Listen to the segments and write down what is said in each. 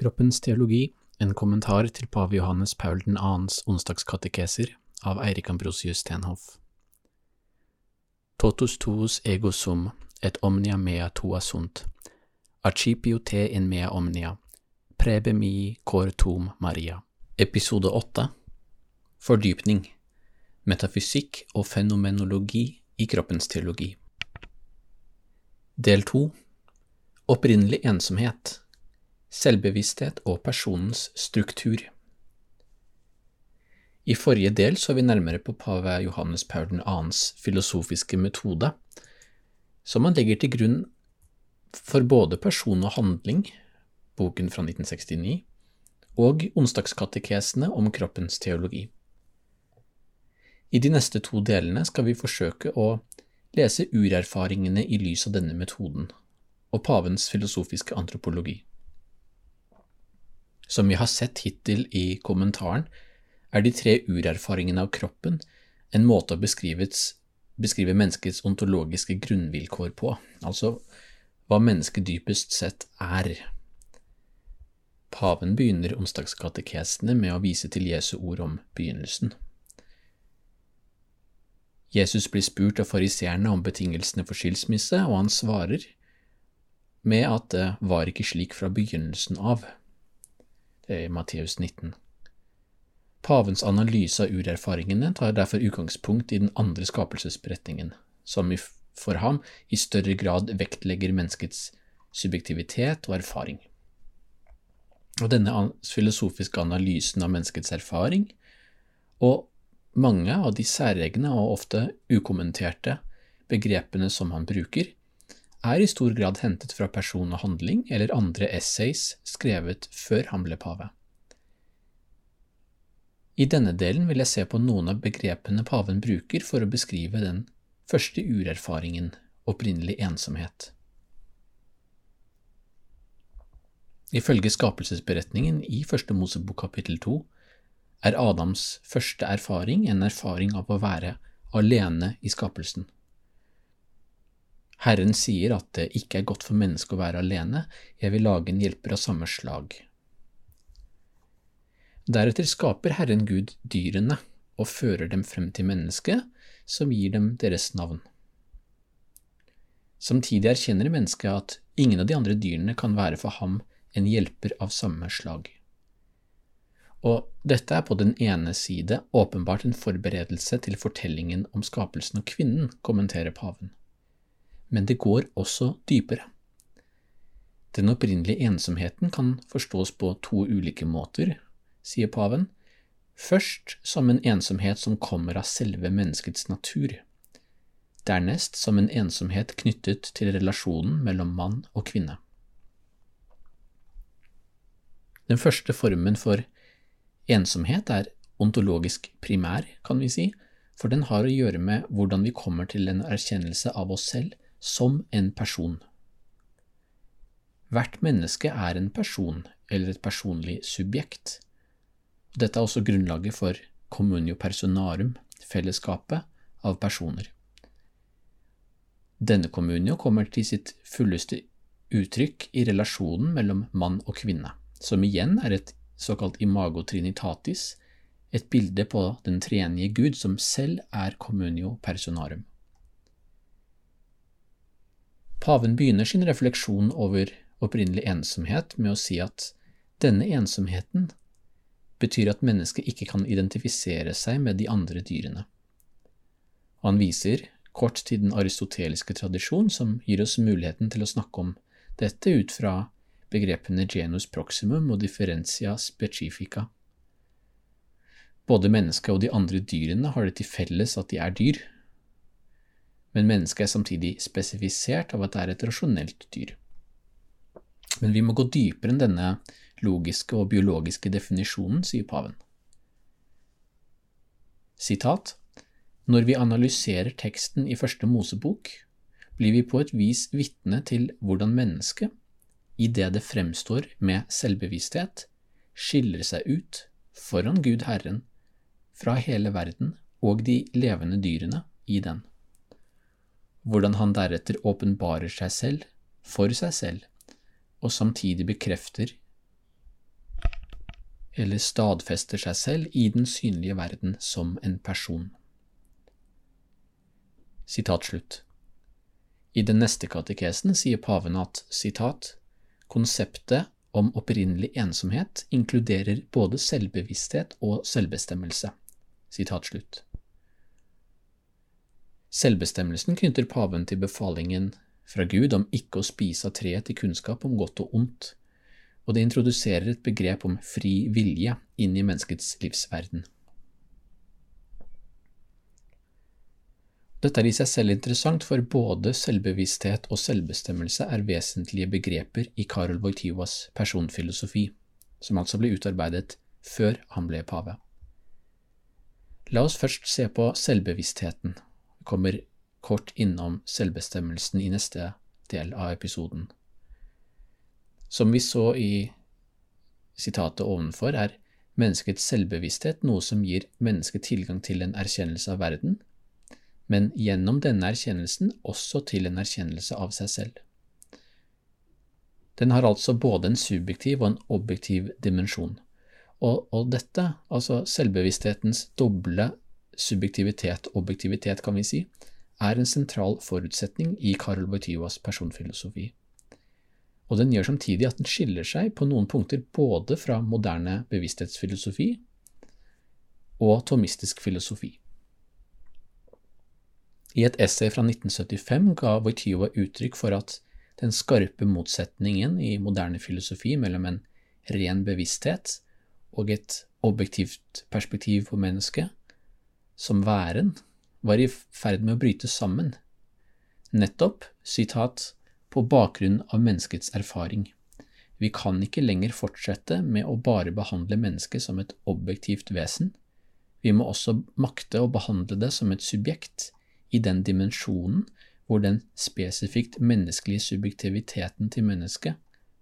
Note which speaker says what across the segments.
Speaker 1: Kroppens teologi, en kommentar til pave Johannes Paul 2.s onsdagskatekeser av Eirik Ambrosius Stenhoff. Totus tuus ego sum, et omnia mea tua sunt, archipio te in mea omnia, prebe mi cor tum Maria. Episode 8 Fordypning Metafysikk og fenomenologi i kroppens teologi. Del 2 Opprinnelig ensomhet Selvbevissthet og personens struktur. I forrige del så vi nærmere på pave Johannes Paul 2.s filosofiske metode, som han legger til grunn for både person og handling, boken fra 1969, og onsdagskatekesene om kroppens teologi. I de neste to delene skal vi forsøke å lese urerfaringene i lys av denne metoden, og pavens filosofiske antropologi. Som vi har sett hittil i kommentaren, er de tre urerfaringene av kroppen en måte å beskrive menneskets ontologiske grunnvilkår på, altså hva mennesket dypest sett er. Paven begynner onsdagskatekesene med å vise til Jesu ord om begynnelsen. Jesus blir spurt av fariseerne om betingelsene for skilsmisse, og han svarer med at det var ikke slik fra begynnelsen av. I Matteus 19. Pavens analyse av urerfaringene tar derfor utgangspunkt i den andre skapelsesberetningen, som for ham i større grad vektlegger menneskets subjektivitet og erfaring. Og denne filosofiske analysen av menneskets erfaring, og mange av de særegne og ofte ukommenterte begrepene som han bruker, er i stor grad hentet fra person og handling eller andre essays skrevet før han ble pave. I denne delen vil jeg se på noen av begrepene paven bruker for å beskrive den første urerfaringen, opprinnelig ensomhet. Ifølge skapelsesberetningen i Første Mosebok kapittel to er Adams første erfaring en erfaring av å være alene i skapelsen. Herren sier at det ikke er godt for mennesket å være alene, jeg vil lage en hjelper av samme slag. Deretter skaper Herren Gud dyrene og fører dem frem til mennesket, som gir dem deres navn. Samtidig erkjenner mennesket at ingen av de andre dyrene kan være for ham en hjelper av samme slag. Og dette er på den ene side åpenbart en forberedelse til fortellingen om skapelsen av kvinnen, kommenterer paven men det går også dypere. Den opprinnelige ensomheten kan forstås på to ulike måter, sier paven, først som en ensomhet som kommer av selve menneskets natur, dernest som en ensomhet knyttet til relasjonen mellom mann og kvinne. Den første formen for ensomhet er ontologisk primær, kan vi si, for den har å gjøre med hvordan vi kommer til en erkjennelse av oss selv som en person. Hvert menneske er en person eller et personlig subjekt. Dette er også grunnlaget for communio personarum, fellesskapet av personer. Denne communio kommer til sitt fulleste uttrykk i relasjonen mellom mann og kvinne, som igjen er et såkalt imago trinitatis, et bilde på den treenige Gud som selv er communio personarum. Paven begynner sin refleksjon over opprinnelig ensomhet med å si at denne ensomheten betyr at mennesket ikke kan identifisere seg med de andre dyrene. Han viser kort til den aristoteliske tradisjon som gir oss muligheten til å snakke om dette ut fra begrepene genus proximum og differentia specifica. Både mennesket og de andre dyrene har det til felles at de er dyr, men mennesket er samtidig spesifisert av at det er et rasjonelt dyr. Men vi må gå dypere enn denne logiske og biologiske definisjonen, sier paven. Sitat Når vi analyserer teksten i Første Mosebok, blir vi på et vis vitne til hvordan mennesket, i det det fremstår med selvbevissthet, skiller seg ut foran Gud Herren fra hele verden og de levende dyrene i den hvordan han deretter åpenbarer seg selv for seg selv, og samtidig bekrefter eller stadfester seg selv i den synlige verden som en person. Sitat slutt. I den neste katekesen sier paven at sitat, konseptet om opprinnelig ensomhet inkluderer både selvbevissthet og selvbestemmelse. Sitat slutt. Selvbestemmelsen knytter paven til befalingen fra Gud om ikke å spise av treet til kunnskap om godt og ondt, og det introduserer et begrep om fri vilje inn i menneskets livsverden. Dette er i seg selv interessant, for både selvbevissthet og selvbestemmelse er vesentlige begreper i Karol Wojtyvas personfilosofi, som altså ble utarbeidet før han ble pave. La oss først se på selvbevisstheten. Kommer kort innom selvbestemmelsen i neste del av episoden. Som vi så i sitatet ovenfor, er menneskets selvbevissthet noe som gir mennesket tilgang til en erkjennelse av verden, men gjennom denne erkjennelsen også til en erkjennelse av seg selv. Den har altså både en subjektiv og en objektiv dimensjon, og, og dette, altså selvbevissthetens doble subjektivitet, objektivitet, kan vi si, er en sentral forutsetning i Karol Wojtyvas personfilosofi. Og den gjør samtidig at den skiller seg på noen punkter både fra moderne bevissthetsfilosofi og tomistisk filosofi. I et essay fra 1975 ga Wojtyva uttrykk for at den skarpe motsetningen i moderne filosofi mellom en ren bevissthet og et objektivt perspektiv på mennesket, som væren, var i ferd med å bryte sammen, nettopp, sitat, på bakgrunn av menneskets erfaring. Vi kan ikke lenger fortsette med å bare behandle mennesket som et objektivt vesen, vi må også makte å behandle det som et subjekt i den dimensjonen hvor den spesifikt menneskelige subjektiviteten til mennesket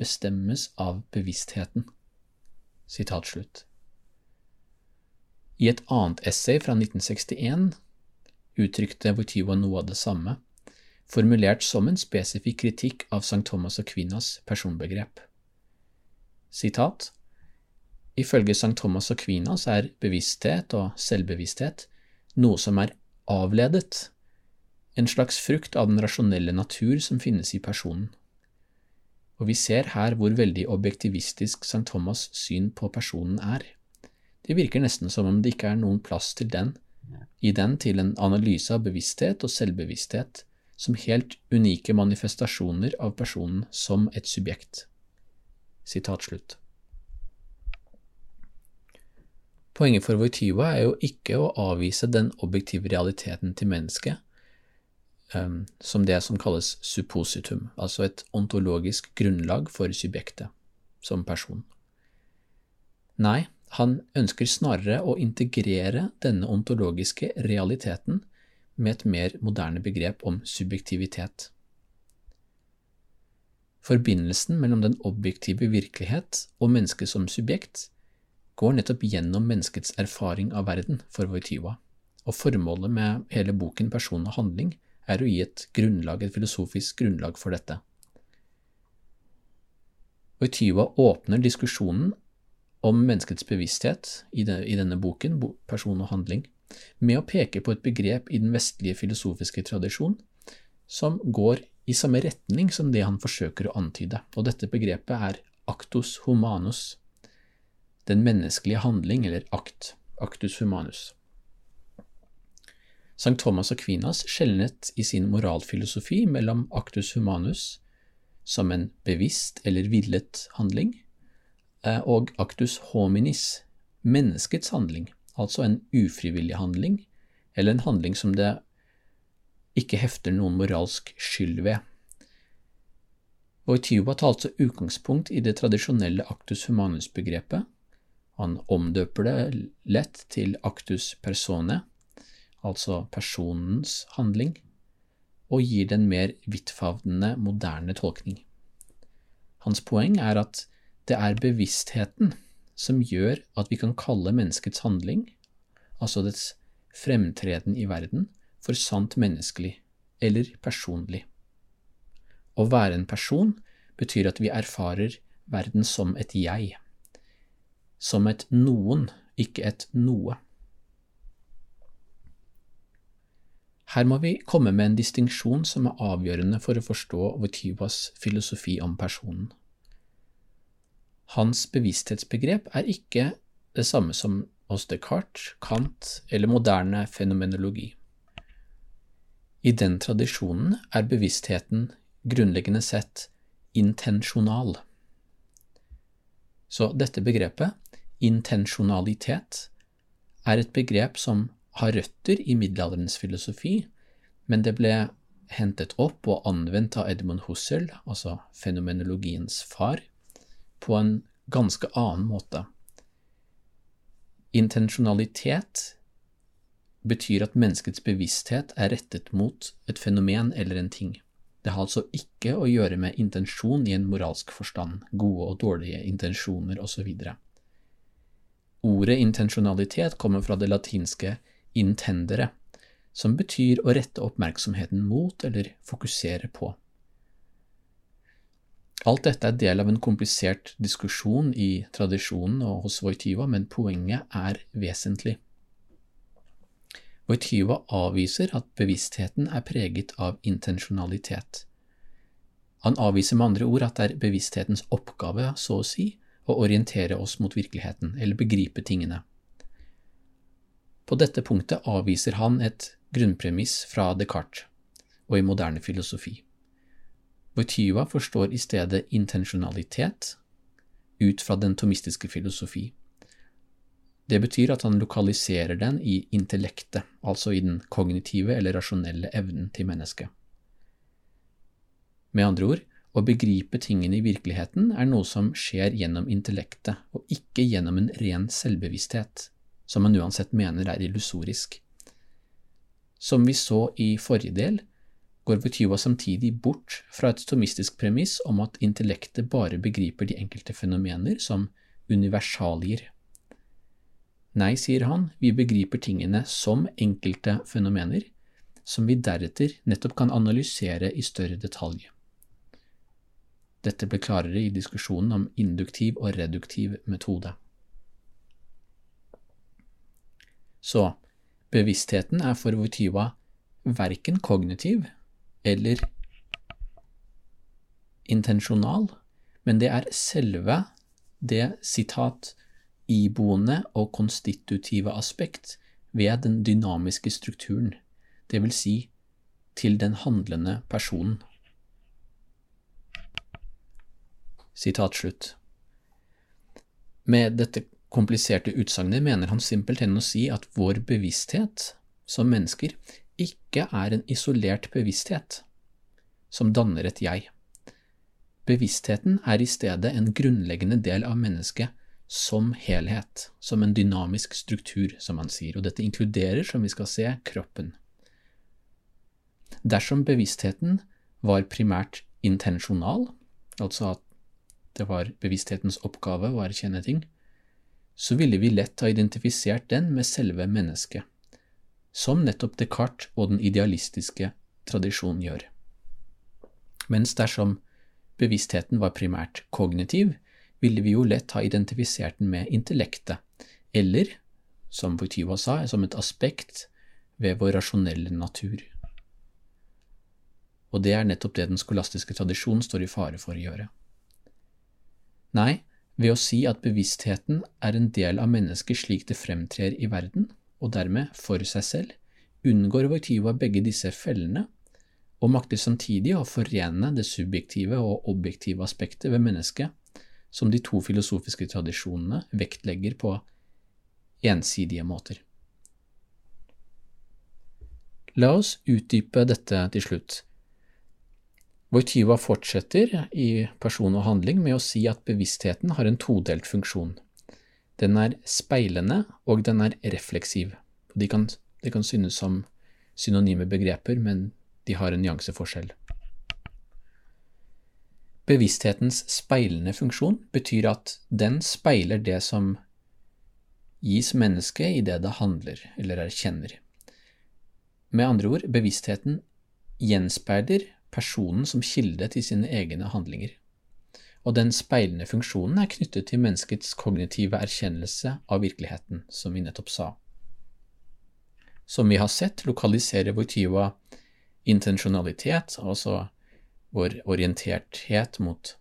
Speaker 1: bestemmes av bevisstheten. Sitat slutt. I et annet essay fra 1961 uttrykte Voityva noe av det samme, formulert som en spesifikk kritikk av St. Thomas og Kvinas personbegrep. Sitat Ifølge St. Thomas og Kvinas er bevissthet og selvbevissthet noe som er avledet, en slags frukt av den rasjonelle natur som finnes i personen. Og vi ser her hvor veldig objektivistisk St. Thomas' syn på personen er. Det virker nesten som om det ikke er noen plass til den i den til en analyse av bevissthet og selvbevissthet som helt unike manifestasjoner av personen som et subjekt. Sitat slutt. Poenget for Voityva er jo ikke å avvise den objektive realiteten til mennesket um, som det som kalles suppositum, altså et ontologisk grunnlag for subjektet som person. Nei, han ønsker snarere å integrere denne ontologiske realiteten med et mer moderne begrep om subjektivitet. Forbindelsen mellom den objektive virkelighet og mennesket som subjekt går nettopp gjennom menneskets erfaring av verden for Voitiva, og formålet med hele boken Person og handling er å gi et grunnlag, et filosofisk grunnlag for dette. Voitiva åpner diskusjonen om menneskets bevissthet i, denne boken, Person og handling, med å peke på et begrep i den vestlige filosofiske tradisjon som går i samme retning som det han forsøker å antyde, og dette begrepet er actus humanus, den menneskelige handling, eller akt, actus humanus. St. Thomas Aquinas skjelnet i sin moralfilosofi mellom actus humanus, som en bevisst eller villet handling, og actus hominis, menneskets handling, altså en ufrivillig handling, eller en handling som det ikke hefter noen moralsk skyld ved. Wojtyva tar altså utgangspunkt i det tradisjonelle actus humanus-begrepet. Han omdøper det lett til actus persone, altså personens handling, og gir den mer vidtfavnende, moderne tolkning. Hans poeng er at det er bevisstheten som gjør at vi kan kalle menneskets handling, altså dets fremtreden i verden, for sant menneskelig eller personlig. Å være en person betyr at vi erfarer verden som et jeg. som et noen, ikke et noe. Her må vi komme med en distinksjon som er avgjørende for å forstå Votivas filosofi om personen. Hans bevissthetsbegrep er ikke det samme som hos Descartes, Kant eller moderne fenomenologi. I den tradisjonen er bevisstheten grunnleggende sett intensjonal. Så dette begrepet, intensjonalitet, er et begrep som har røtter i middelalderens filosofi, men det ble hentet opp og anvendt av Edmund Husserl, altså fenomenologiens far, på en ganske annen måte. Intensjonalitet betyr at menneskets bevissthet er rettet mot et fenomen eller en ting. Det har altså ikke å gjøre med intensjon i en moralsk forstand, gode og dårlige intensjoner osv. Ordet intensjonalitet kommer fra det latinske intendere, som betyr å rette oppmerksomheten mot eller fokusere på. Alt dette er del av en komplisert diskusjon i tradisjonen og hos Voityva, men poenget er vesentlig. Voityva avviser at bevisstheten er preget av intensjonalitet. Han avviser med andre ord at det er bevissthetens oppgave, så å si, å orientere oss mot virkeligheten, eller begripe tingene. På dette punktet avviser han et grunnpremiss fra Descartes og i moderne filosofi. Wojtyła forstår i stedet intensjonalitet ut fra den tomistiske filosofi. Det betyr at han lokaliserer den i intellektet, altså i den kognitive eller rasjonelle evnen til mennesket. Med andre ord, å begripe tingene i virkeligheten er noe som skjer gjennom intellektet, og ikke gjennom en ren selvbevissthet som man uansett mener er illusorisk. Som vi så i forrige del, går Vutyva samtidig bort fra et tomistisk premiss om at intellektet bare begriper de enkelte fenomener som universalier. Nei, sier han, vi begriper tingene som enkelte fenomener, som vi deretter nettopp kan analysere i større detalj. Dette ble klarere i diskusjonen om induktiv og reduktiv metode. Så bevisstheten er for Votiva verken kognitiv eller intensjonal, men det er selve det sitat iboende og konstitutive aspekt ved den dynamiske strukturen, vil si til den handlende personen. Sitat slutt. Med dette kompliserte utsagnet mener han simpelthen å si at vår bevissthet som mennesker ikke er en isolert bevissthet som danner et jeg. Bevisstheten er i stedet en grunnleggende del av mennesket som helhet, som en dynamisk struktur, som han sier, og dette inkluderer, som vi skal se, kroppen. Dersom bevisstheten var primært intensjonal, altså at det var bevissthetens oppgave å erkjenne ting, så ville vi lett ha identifisert den med selve mennesket, som nettopp Descartes og den idealistiske tradisjonen gjør. Mens dersom bevisstheten var primært kognitiv, ville vi jo lett ha identifisert den med intellektet, eller, som Wojtyła sa, som et aspekt ved vår rasjonelle natur. Og det er nettopp det den skolastiske tradisjonen står i fare for å gjøre. Nei, ved å si at bevisstheten er en del av mennesket slik det fremtrer i verden, og dermed for seg selv, unngår Voitiva begge disse fellene, og makter samtidig å forene det subjektive og objektive aspektet ved mennesket, som de to filosofiske tradisjonene vektlegger på ensidige måter. La oss utdype dette til slutt Voitiva fortsetter i person og handling med å si at bevisstheten har en todelt funksjon. Den er speilende, og den er refleksiv. De kan, de kan synes som synonyme begreper, men de har en nyanseforskjell. Bevissthetens speilende funksjon betyr at den speiler det som gis mennesket i det det handler eller erkjenner. Med andre ord, bevisstheten gjenspeiler personen som kilde til sine egne handlinger. Og den speilende funksjonen er knyttet til menneskets kognitive erkjennelse av virkeligheten, som vi nettopp sa. Som vi har sett, lokaliserer Voityva intensjonalitet, altså vår orienterthet mot,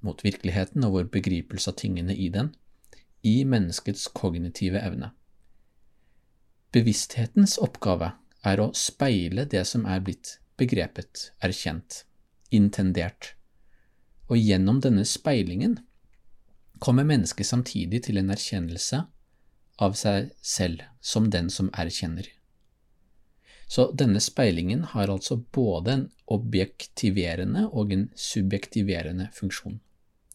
Speaker 1: mot virkeligheten og vår begripelse av tingene i den, i menneskets kognitive evne. Bevissthetens oppgave er å speile det som er blitt begrepet, erkjent, intendert, og gjennom denne speilingen kommer mennesket samtidig til en erkjennelse av seg selv som den som erkjenner. Så denne speilingen har altså både en objektiverende og en subjektiverende funksjon,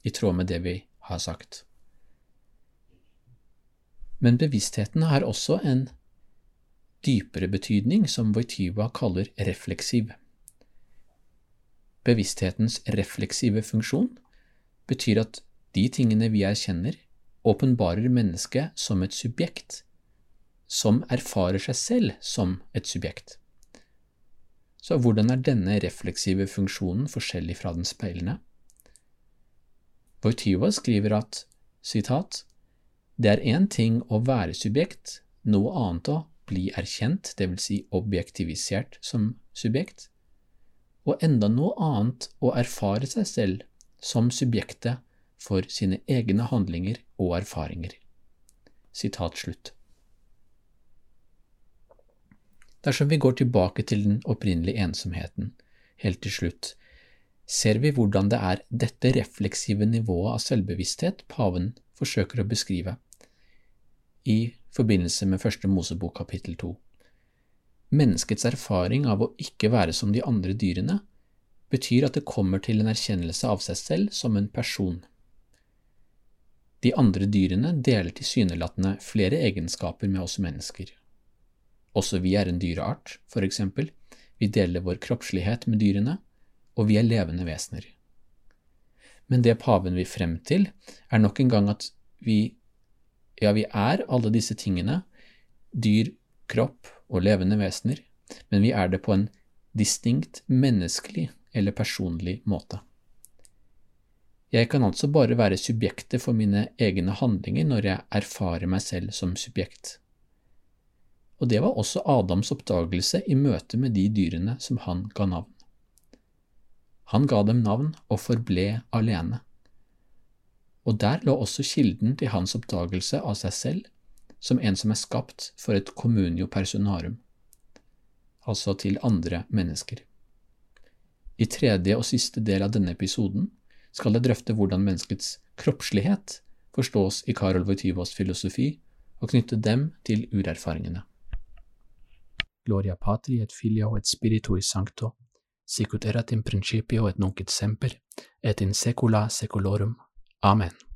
Speaker 1: i tråd med det vi har sagt. Men bevisstheten har også en dypere betydning som Voityva kaller refleksiv. Bevissthetens refleksive funksjon betyr at de tingene vi erkjenner, åpenbarer mennesket som et subjekt, som erfarer seg selv som et subjekt. Så hvordan er denne refleksive funksjonen forskjellig fra den speilende? Wojtyva skriver at citat, det er én ting å være subjekt, noe annet å bli erkjent, dvs. Si objektivisert som subjekt, og enda noe annet å erfare seg selv som subjektet for sine egne handlinger og erfaringer. Sitat slutt. Dersom vi går tilbake til den opprinnelige ensomheten, helt til slutt, ser vi hvordan det er dette refleksive nivået av selvbevissthet paven forsøker å beskrive i forbindelse med første Mosebok kapittel to. Menneskets erfaring av å ikke være som de andre dyrene betyr at det kommer til en erkjennelse av seg selv som en person. De andre dyrene deler tilsynelatende flere egenskaper med oss mennesker. Også vi er en dyreart, for eksempel, vi deler vår kroppslighet med dyrene, og vi er levende vesener. Men det paven vil frem til, er nok en gang at vi ja, vi er alle disse tingene, dyr, kropp og levende vesener, men vi er det på en distinkt menneskelig eller personlig måte. Jeg kan altså bare være subjektet for mine egne handlinger når jeg erfarer meg selv som subjekt. Og det var også Adams oppdagelse i møte med de dyrene som han ga navn. Han ga dem navn og forble alene og der lå også kilden til hans oppdagelse av seg selv som en som er skapt for et communio personarum, altså til andre mennesker. I tredje og siste del av denne episoden skal jeg drøfte hvordan menneskets kroppslighet forstås i Karol Wojtyvos filosofi, og knytte dem til urerfaringene. Gloria patri et filio et spiritui sancto, sicut erat in principio et nunc et semper, et in secula secolorum. Amen.